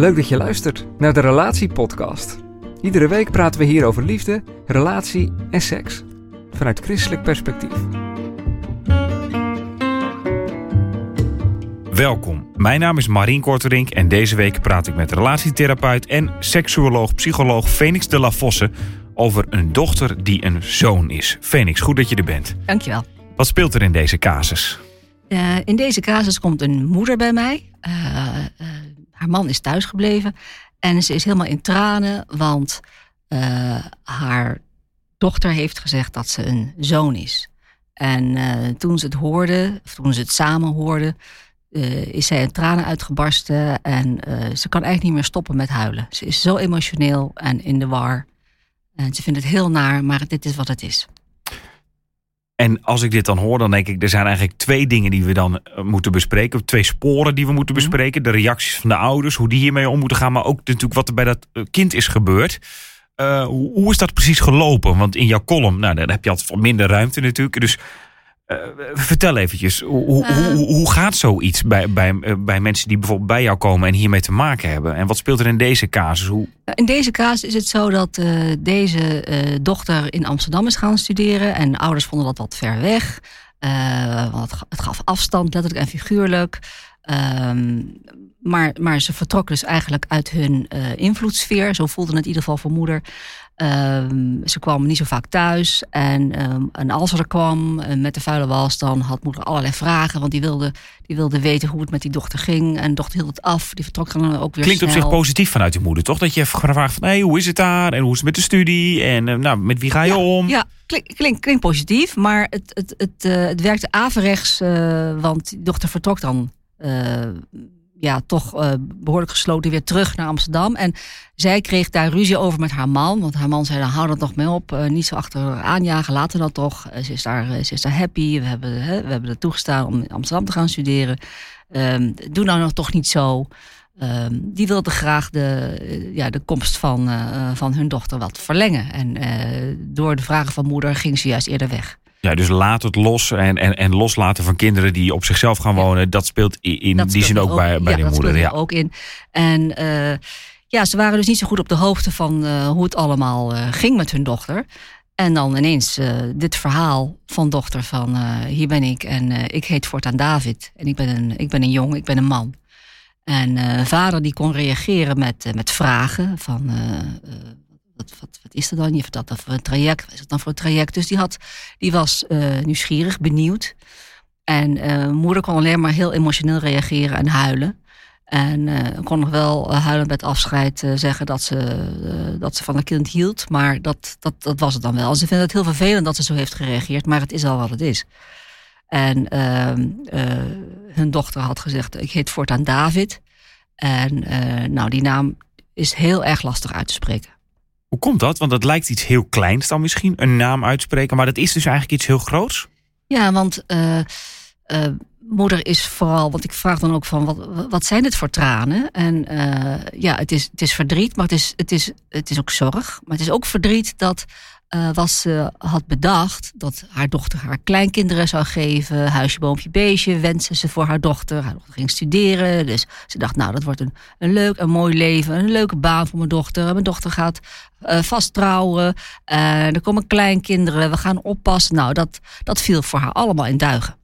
Leuk dat je luistert naar de Relatiepodcast. Iedere week praten we hier over liefde, relatie en seks. Vanuit christelijk perspectief. Welkom, mijn naam is Marien Korterink en deze week praat ik met relatietherapeut en seksuoloog-psycholoog Phoenix de la Fosse over een dochter die een zoon is. Phoenix, goed dat je er bent. Dankjewel. Wat speelt er in deze casus? Uh, in deze casus komt een moeder bij mij. Uh, haar man is thuisgebleven en ze is helemaal in tranen, want haar dochter heeft gezegd dat ze een zoon is. En toen ze het hoorde, of toen ze het samen hoorden, is zij in tranen uitgebarsten en ze kan eigenlijk niet meer stoppen met huilen. Ze is zo emotioneel en in de war. En ze vindt het heel naar, maar dit is wat het is. En als ik dit dan hoor, dan denk ik, er zijn eigenlijk twee dingen die we dan moeten bespreken. Twee sporen die we moeten bespreken. De reacties van de ouders, hoe die hiermee om moeten gaan. Maar ook natuurlijk wat er bij dat kind is gebeurd. Uh, hoe, hoe, is dat precies gelopen? Want in jouw column, nou, dan heb je altijd wat minder ruimte natuurlijk. Dus uh, vertel eventjes, hoe, uh, hoe, hoe, gaat zoiets bij, bij, bij mensen die bijvoorbeeld bij jou komen en hiermee te maken hebben? En wat speelt er in deze casus? Hoe... In deze casus is het zo dat uh, deze dochter in Amsterdam is gaan studeren en ouders vonden dat wat ver weg. want het gaf afstand, letterlijk en figuurlijk. Ehm, maar, maar ze vertrok dus eigenlijk uit hun invloedssfeer. Zo voelde het in ieder geval voor moeder. Um, ze kwam niet zo vaak thuis. En, um, en als ze er kwam uh, met de vuile was, dan had moeder allerlei vragen. Want die wilde, die wilde weten hoe het met die dochter ging. En de dochter hield het af. Die vertrok dan ook weer Klinkt snel. op zich positief vanuit je moeder, toch? Dat je even vraagt van, hey, hoe is het daar? En hoe is het met de studie? En uh, nou, met wie ga je ja, om? Ja, klinkt klink, klink positief. Maar het, het, het, uh, het werkte averechts. want die dochter vertrok dan ja, toch uh, behoorlijk gesloten weer terug naar Amsterdam. En zij kreeg daar ruzie over met haar man. Want haar man zei, dan hou dat nog mee op. Uh, niet zo achter haar aanjagen, laten dat toch. Ze, is daar, ze is daar happy. We hebben, hè, we hebben het toegestaan om in Amsterdam te gaan studeren. Um, doe nou nog toch niet zo. Um, die wilde graag de, ja, de komst van, van hun dochter wat verlengen. En door de vragen van moeder ging ze juist eerder weg. Ja, dus laat het los en, en, en loslaten van kinderen die op zichzelf gaan wonen. Ja. Dat speelt in dat die zin ook, ook, bij, bij ja, de moeder. Ja, ook in. En uh, ja, ze waren dus niet zo goed op de hoogte van uh, hoe het allemaal uh, ging met hun dochter. En dan ineens dit verhaal van dochter van hier ben ik en ik heet voortaan David. En ik ben een, ik ben een jong, ik ben een man. En vader die kon reageren met, met vragen van wat, wat, is er dan? Je vertelt dat voor een traject. Wat is het dan voor een traject? Dus die, had, die was uh, nieuwsgierig, benieuwd. En uh, moeder kon alleen maar heel emotioneel reageren en huilen. En uh, kon nog wel huilend bij het afscheid zeggen dat ze, dat ze van haar kind hield. Maar dat, dat, dat was het dan wel. Ze vinden het heel vervelend dat ze zo heeft gereageerd. Maar het is al wat het is. En ehm, hun dochter had gezegd, ik heet voortaan David. En nou, die naam is heel erg lastig uit te spreken. Hoe komt dat? Want dat lijkt iets heel kleins dan misschien, een naam uitspreken. Maar dat is dus eigenlijk iets heel groots? Ja, want uh, uh, moeder is vooral... Want ik vraag dan ook van, wat, wat zijn dit voor tranen? En uh, ja, het is, het is verdriet, maar het is, het, is, het is ook zorg. Maar het is ook verdriet dat uh, wat ze had bedacht... dat haar dochter haar kleinkinderen zou geven... huisje, boompje, beestje, wensen ze voor haar dochter. Haar dochter ging studeren, dus ze dacht... nou, dat wordt een, een leuk, een mooi leven, een leuke baan voor mijn dochter. Mijn dochter gaat uh, vast trouwen, uh, er komen kleinkinderen, we gaan oppassen. Nou, dat, dat viel voor haar allemaal in duigen.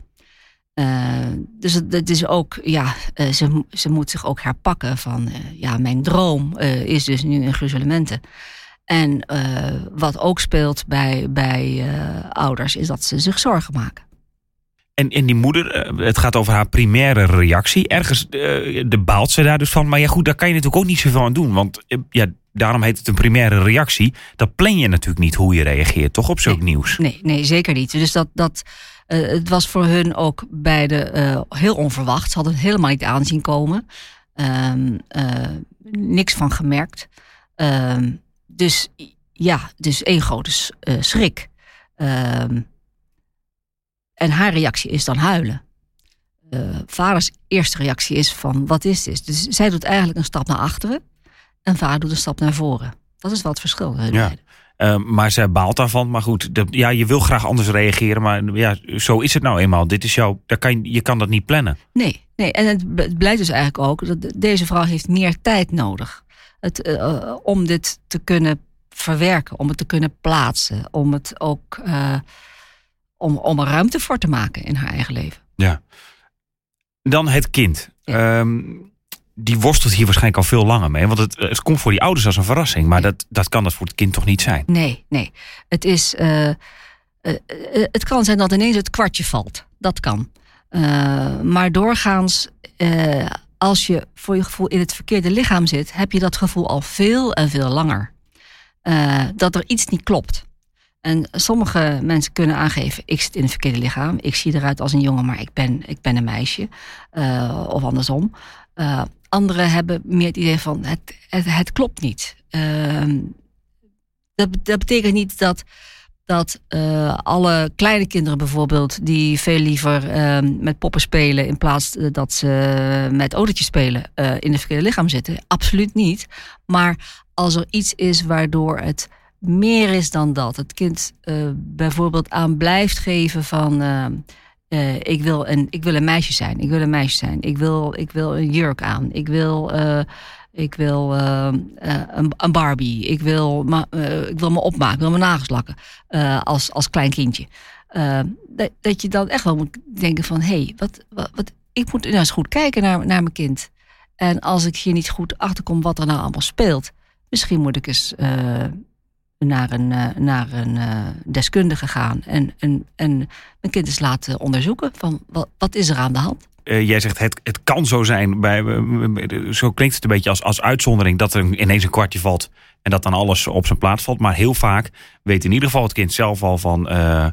Dus het, is ook, ja, ze, ze moet zich ook herpakken van, ja, mijn droom is dus nu in gruzelementen. En wat ook speelt bij, bij ouders is dat ze zich zorgen maken. En, en die moeder, eh, het gaat over haar primaire reactie. Ergens uh, de baalt ze daar dus van. Maar ja, goed, daar kan je natuurlijk ook niet zoveel aan doen. Want ja, daarom heet het een primaire reactie. Dat plan je natuurlijk niet hoe je reageert, toch op zulk nee, nieuws? Nee, nee, zeker niet. Dus dat, dat, het was voor hun ook beide heel onverwacht. Ze hadden het helemaal niet aanzien komen. Um, niks van gemerkt. Um, dus ja, dus één grote uh, schrik. Um, en haar reactie is dan huilen. Uh, vaders eerste reactie is van, wat is dit? Dus zij doet eigenlijk een stap naar achteren. En vader doet een stap naar voren. Dat is wat het verschil. Ja. Uh, maar zij baalt daarvan. Maar goed, de, ja, je wil graag anders reageren. Maar ja, zo is het nou eenmaal. Dit is jouw, daar kan, je kan dat niet plannen. Nee, nee. en het, het blijkt dus eigenlijk ook... dat deze vrouw heeft meer tijd nodig. Het, uh, om dit te kunnen verwerken. Om het te kunnen plaatsen. Om het ook... Uh, om, om er ruimte voor te maken in haar eigen leven. Ja. Dan het kind. Ja. Um, die worstelt hier waarschijnlijk al veel langer mee. Want het, het komt voor die ouders als een verrassing. Maar dat, dat kan dat voor het kind toch niet zijn? Nee, nee. Het, is, uh, uh, het kan zijn dat ineens het kwartje valt. Dat kan. Maar doorgaans, als je voor je gevoel in het verkeerde lichaam zit... heb je dat gevoel al veel en veel langer. dat er iets niet klopt. En sommige mensen kunnen aangeven: ik zit in het verkeerde lichaam. Ik zie eruit als een jongen, maar ik ben, ik ben een meisje. Uh, of andersom. Uh, anderen hebben meer het idee van: het, het, het klopt niet. Uh, dat, dat betekent niet dat, dat uh, alle kleine kinderen bijvoorbeeld, die veel liever met poppen spelen in plaats dat ze met autootjes spelen, in het verkeerde lichaam zitten. Absoluut niet. Maar als er iets is waardoor het meer is dan dat. Het kind bijvoorbeeld aan blijft geven van... Uh, ik, wil een, ik wil een meisje zijn. Ik wil een meisje zijn. Ik wil, ik wil een jurk aan. Ik wil, ik wil een, een, Barbie. Ik wil, ik wil me opmaken. Ik wil mijn nagels lakken. als, als klein kindje. Dat, dat, je dan echt wel moet denken van... hé, hey, wat, wat, wat, ik moet nou eens goed kijken naar, naar mijn kind. En als ik hier niet goed achterkom wat er nou allemaal speelt... misschien moet ik eens naar een, uh, naar een uh, deskundige gaan en, en, en mijn kind eens laten onderzoeken van wat, wat is er aan de hand. Uh, jij zegt het, het kan zo zijn, bij, zo klinkt het een beetje als, als uitzondering dat er ineens een kwartje valt en dat dan alles op zijn plaats valt. Maar heel vaak weet in ieder geval het kind zelf al van er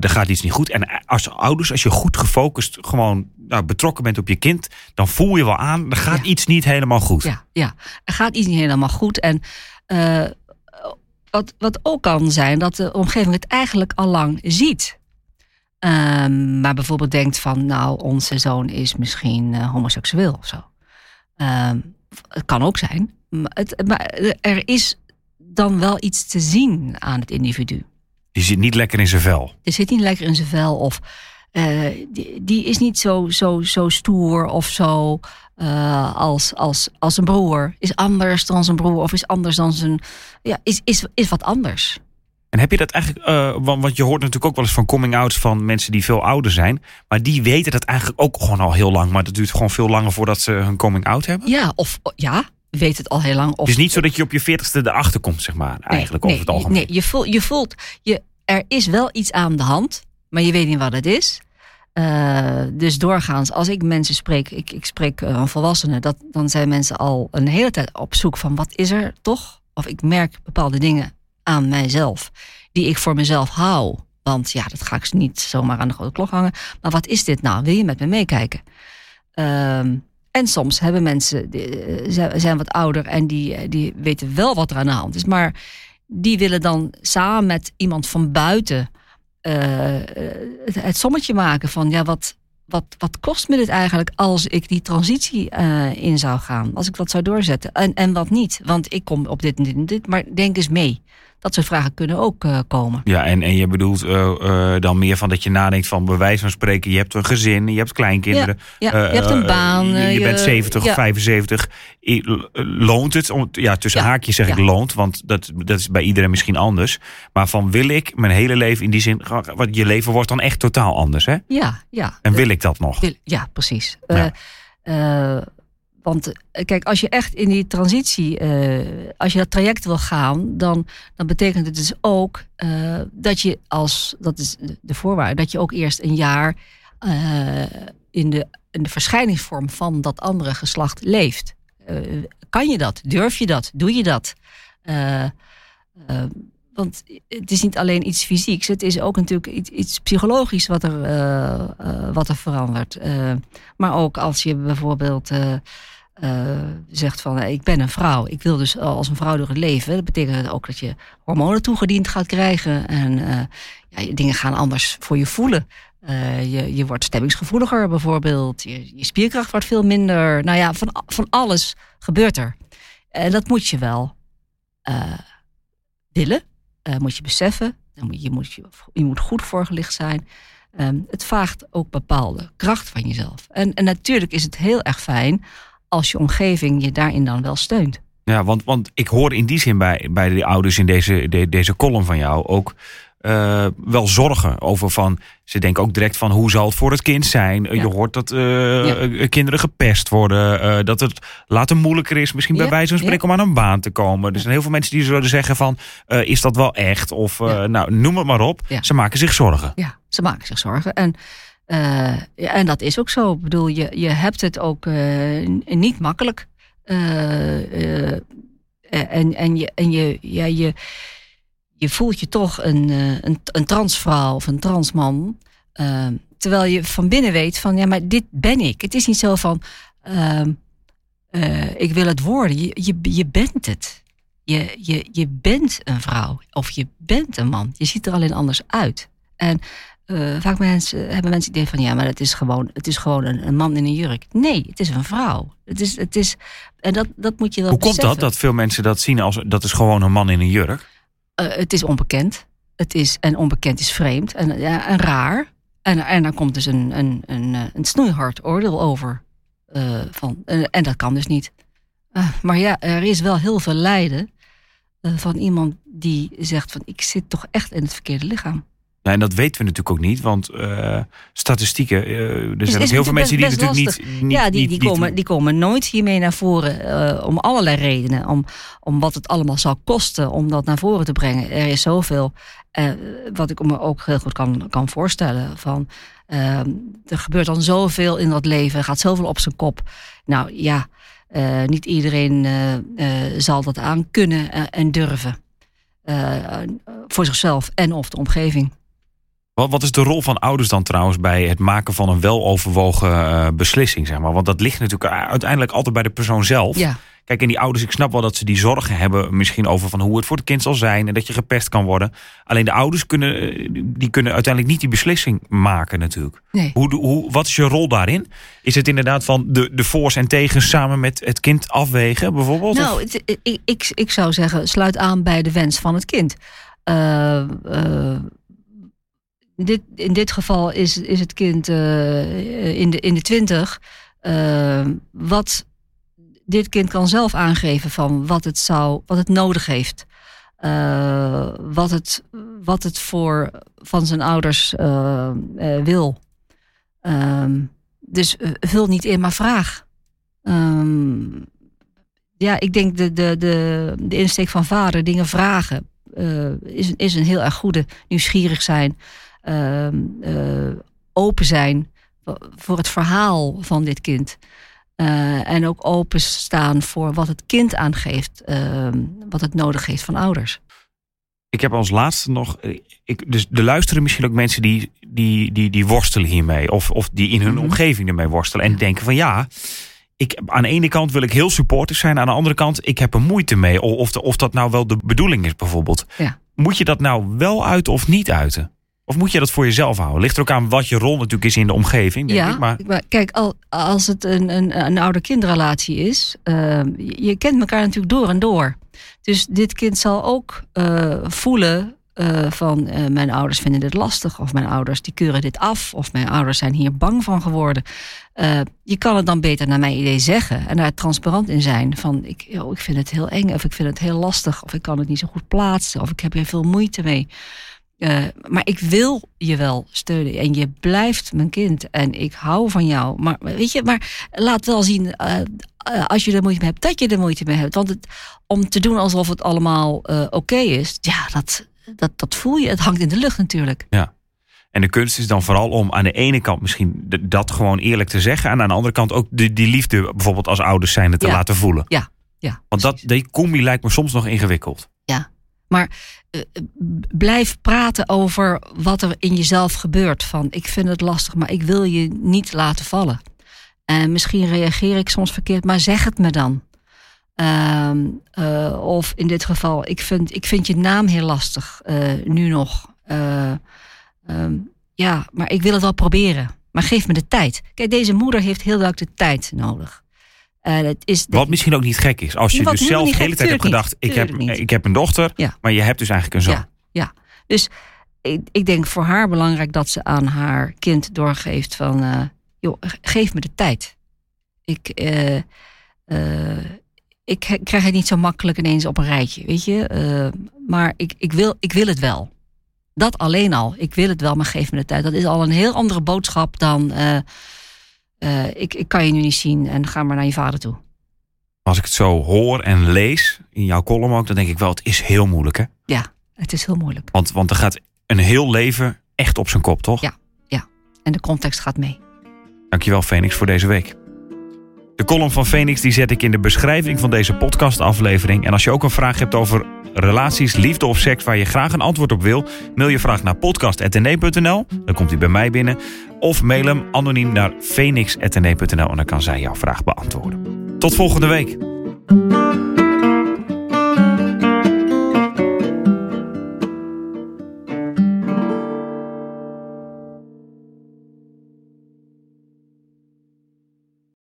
gaat iets niet goed. En als ouders, als je goed gefocust gewoon nou, betrokken bent op je kind, dan voel je wel aan, er gaat ja. iets niet helemaal goed. Ja, ja, er gaat iets niet helemaal goed. En wat, wat ook kan zijn dat de omgeving het eigenlijk al lang ziet. Um, maar bijvoorbeeld denkt van, nou, onze zoon is misschien uh, homoseksueel of zo. Um, het kan ook zijn. Maar, het, maar, er is dan wel iets te zien aan het individu. Die zit niet lekker in zijn vel. Die zit niet lekker in zijn vel. Of uh, die, die, is niet zo, zo, zo stoer of zo uh, als, als, als een broer. Is anders dan zijn broer of is anders dan zijn. Ja, is, is, is wat anders. En heb je dat eigenlijk, uh, want, want je hoort natuurlijk ook wel eens van coming-outs van mensen die veel ouder zijn. Maar die weten dat eigenlijk ook gewoon al heel lang. Maar dat duurt gewoon veel langer voordat ze hun coming-out hebben. Ja, of ja, weet het al heel lang. Of, het is niet zo dat je op je veertigste erachter komt, zeg maar, eigenlijk nee, over het algemeen. Nee, je voelt, je voelt je, er is wel iets aan de hand, maar je weet niet wat het is. Uh, dus doorgaans, als ik mensen spreek, ik, ik spreek uh, volwassenen, dat, dan zijn mensen al een hele tijd op zoek van wat is er toch? Of ik merk bepaalde dingen aan mijzelf, die ik voor mezelf hou. Want ja, dat ga ik niet zomaar aan de grote klok hangen. Maar wat is dit nou? Wil je met me meekijken? Uh, en soms hebben mensen, die, zijn wat ouder en die, die weten wel wat er aan de hand is. Maar die willen dan samen met iemand van buiten het, het, sommetje maken van ja, wat, wat, wat kost me dit eigenlijk als ik die transitie uh, in zou gaan? Als ik dat zou doorzetten. En, en wat niet? Want ik kom op dit en dit en dit, maar denk eens mee. Dat soort vragen kunnen ook uh, komen. Ja, en, en je bedoelt uh, dan meer van dat je nadenkt van bij wijze van spreken, je hebt een gezin, je hebt kleinkinderen. Ja, ja je hebt een baan. je, je bent 70 of 75. Loont het? Om, ja, tussen haakjes zeg ik loont, want dat, dat is bij iedereen misschien anders. Maar van wil ik mijn hele leven in die zin, want je leven wordt dan echt totaal anders, hè? Ja, ja. En wil ik dat nog? Wil, ja, precies. Want kijk, als je echt in die transitie, als je dat traject wil gaan, dan, dan betekent het dus ook dat je als, dat is de voorwaarde, dat je ook eerst een jaar in, de, in de verschijningsvorm van dat andere geslacht leeft. kan je dat? Durf je dat? Doe je dat? Want het is niet alleen iets fysieks, het is ook natuurlijk iets, iets psychologisch wat er, uh, uh, wat er verandert. Uh, maar ook als je bijvoorbeeld zegt van ik ben een vrouw, ik wil dus als een vrouw door het leven. Dat betekent ook dat je hormonen toegediend gaat krijgen en ja, dingen gaan anders voor je voelen. je, je wordt stemmingsgevoeliger bijvoorbeeld, je, je spierkracht wordt veel minder. Nou ja, van, van alles gebeurt er. En dat moet je wel willen uh, moet je beseffen. Je moet, je, je moet goed voorgelicht zijn. Um, het vraagt ook bepaalde kracht van jezelf. En, en natuurlijk is het heel erg fijn als je omgeving je daarin dan wel steunt. Ja, want, want ik hoor in die zin bij, bij de ouders in deze, de, deze column van jou ook uh, wel zorgen over van. Ze denken ook direct van hoe zal het voor het kind zijn. Je hoort dat uh, kinderen gepest worden. Uh, dat het later moeilijker is, misschien bij wijze van spreken, om aan een baan te komen. Er zijn heel veel mensen die zullen zeggen van is dat wel echt? Of nou, noem het maar op. Ze maken zich zorgen. Ja, ze maken zich zorgen. En, en dat is ook zo. Ik bedoel, je, je hebt het ook niet makkelijk. en, en je, en je, ja, je je voelt je toch een, eh, een, een transvrouw of een transman. Uh, terwijl je van binnen weet van ja, maar dit ben ik. Het is niet zo van uh, uh, ik wil het worden. Je, je, je bent het. Je, je, je bent een vrouw of je bent een man. Je ziet er alleen anders uit. En vaak mensen, hebben mensen het idee van ja, maar het is gewoon, het is gewoon een, een, man in een jurk. Nee, het is een vrouw. Het is, het is, en dat, dat moet je wel Hoe beseffen. komt dat dat veel mensen dat zien als dat is gewoon een man in een jurk? Uh, het is onbekend. Het is, en onbekend is vreemd en, ja, en raar. En, en daar komt dus een, een, een, eh, een snoeihard oordeel over. Uh, van, en dat kan dus niet. maar ja, er is wel heel veel lijden van iemand die zegt van ik zit toch echt in het verkeerde lichaam. Nou, en dat weten we natuurlijk ook niet, want uh, statistieken. Uh, er zijn ook heel veel mensen die natuurlijk niet, niet, Ja, die, die, komen, die komen nooit hiermee naar voren. Uh, om allerlei redenen. Om, om wat het allemaal zal kosten om dat naar voren te brengen. Er is zoveel. wat ik me ook heel goed kan, kan voorstellen. Van, ehm, er gebeurt dan zoveel in dat leven. Er gaat zoveel op zijn kop. Nou ja, niet iedereen zal dat aan kunnen en durven. voor zichzelf en of de omgeving. Wat, wat, is de rol van ouders dan trouwens bij het maken van een weloverwogen uh, beslissing? Zeg maar? Want dat ligt natuurlijk uiteindelijk altijd bij de persoon zelf. Ja. Kijk, en die ouders, ik snap wel dat ze die zorgen hebben, misschien over van hoe het voor het kind zal zijn en dat je gepest kan worden. Alleen de ouders kunnen, eh, die kunnen uiteindelijk niet die beslissing maken, natuurlijk. Nee. Hoe, hoe, wat is je rol daarin? Is het inderdaad van de, de voor's en tegens samen met het kind afwegen, bijvoorbeeld? Nou, het, ik, ik, ik zou zeggen, sluit aan bij de wens van het kind. Uh, uh, dit, in dit geval is, is het kind uh, in, de, in de twintig. Uh, wat dit kind kan zelf aangeven van wat het, zou, wat het nodig heeft. Uh, wat, het, wat het voor van zijn ouders wil. Um, dus vul niet in, maar vraag. Um, ja, ik denk de, de, de, de insteek van vader, dingen vragen, is, is een heel erg goede. Nieuwsgierig zijn. Uh, open zijn voor het verhaal van dit kind. Uh, en ook openstaan voor wat het kind aangeeft, uh, wat het nodig heeft van ouders. Ik heb als laatste nog. Eh, ik, dus er luisteren misschien ook mensen die, die, die, die worstelen hiermee. Of, of die in hun mm -hmm. omgeving ermee worstelen. En denken van ja. Ik, aan de ene kant wil ik heel supportive zijn. Aan de andere kant, ik heb er moeite mee. Of, of dat nou wel de bedoeling is, bijvoorbeeld. Ja. Moet je dat nou wel uiten of niet uiten? Of moet je dat voor jezelf houden? Ligt er ook aan wat je rol natuurlijk is in de omgeving, denk ja, ik. Maar... kijk, al, als het een, een, een ouder-kindrelatie is... Uh, je kent elkaar natuurlijk door en door. Dus dit kind zal ook uh, voelen uh, van... mijn ouders vinden dit lastig. Of mijn ouders die keuren dit af. Of mijn ouders zijn hier bang van geworden. je kan het dan beter naar mijn idee zeggen. En daar transparant in zijn. Van, ik, oh, ik vind het heel eng. Of ik vind het heel lastig. Of ik kan het niet zo goed plaatsen. Of ik heb hier veel moeite mee. Uh, maar ik wil je wel steunen. En je blijft mijn kind. En ik hou van jou. Maar weet je, maar laat wel zien. Uh, eh, als je er moeite mee hebt, dat je er moeite mee hebt. Want het, om te doen alsof het allemaal eh, oké is, ja, dat, dat, dat voel je. Het hangt in de lucht natuurlijk. Ja. En de kunst is dan vooral om aan de ene kant misschien dat gewoon eerlijk te zeggen. En aan de andere kant ook die, die liefde bijvoorbeeld als ouders zijnde te Ja. laten voelen. Ja, ja. Want dat, die combi lijkt me soms nog ingewikkeld. Maar eh, eh, blijf praten over wat er in jezelf gebeurt. Van ik vind het lastig, maar ik wil je niet laten vallen. En misschien reageer ik soms verkeerd, maar zeg het me dan. Ehm, eh, of in dit geval, ik vind, ik vind je naam heel lastig eh, nu nog. Eh, ehm, ja, maar ik wil het wel proberen. Maar geef me de tijd. Kijk, deze moeder heeft heel duidelijk de tijd nodig. Het is Wat misschien ook niet gek is. Als je Wat dus zelf de hele tijd hebt gedacht, ik heb, niet. ik heb een dochter. Ja. Maar je hebt dus eigenlijk een zoon. Ja, ja. Dus ik, ik denk voor haar belangrijk dat ze aan haar kind doorgeeft van... eh, joh, geef me de tijd. Ik, eh, eh, ik krijg het niet zo makkelijk ineens op een rijtje, weet je. Eh, maar ik, ik, wil, ik wil het wel. Dat alleen al. Ik wil het wel, maar geef me de tijd. Dat is al een heel andere boodschap dan... eh, ik, ik kan je nu niet zien en ga maar naar je vader toe. Als ik het zo hoor en lees, in jouw column ook, dan denk ik wel, het is heel moeilijk hè. Het is heel moeilijk. Want, want er gaat een heel leven echt op zijn kop, toch? Ja. En de context gaat mee. Dankjewel Phoenix voor deze week. De column van Phoenix die zet ik in de beschrijving van deze podcastaflevering. En als je ook een vraag hebt over relaties, liefde of seks waar je graag een antwoord op wil, mail je vraag naar podcast.nl. Dan komt hij bij mij binnen. Of mail hem anoniem naar phoenix.nl en dan kan zij jouw vraag beantwoorden. Tot volgende week.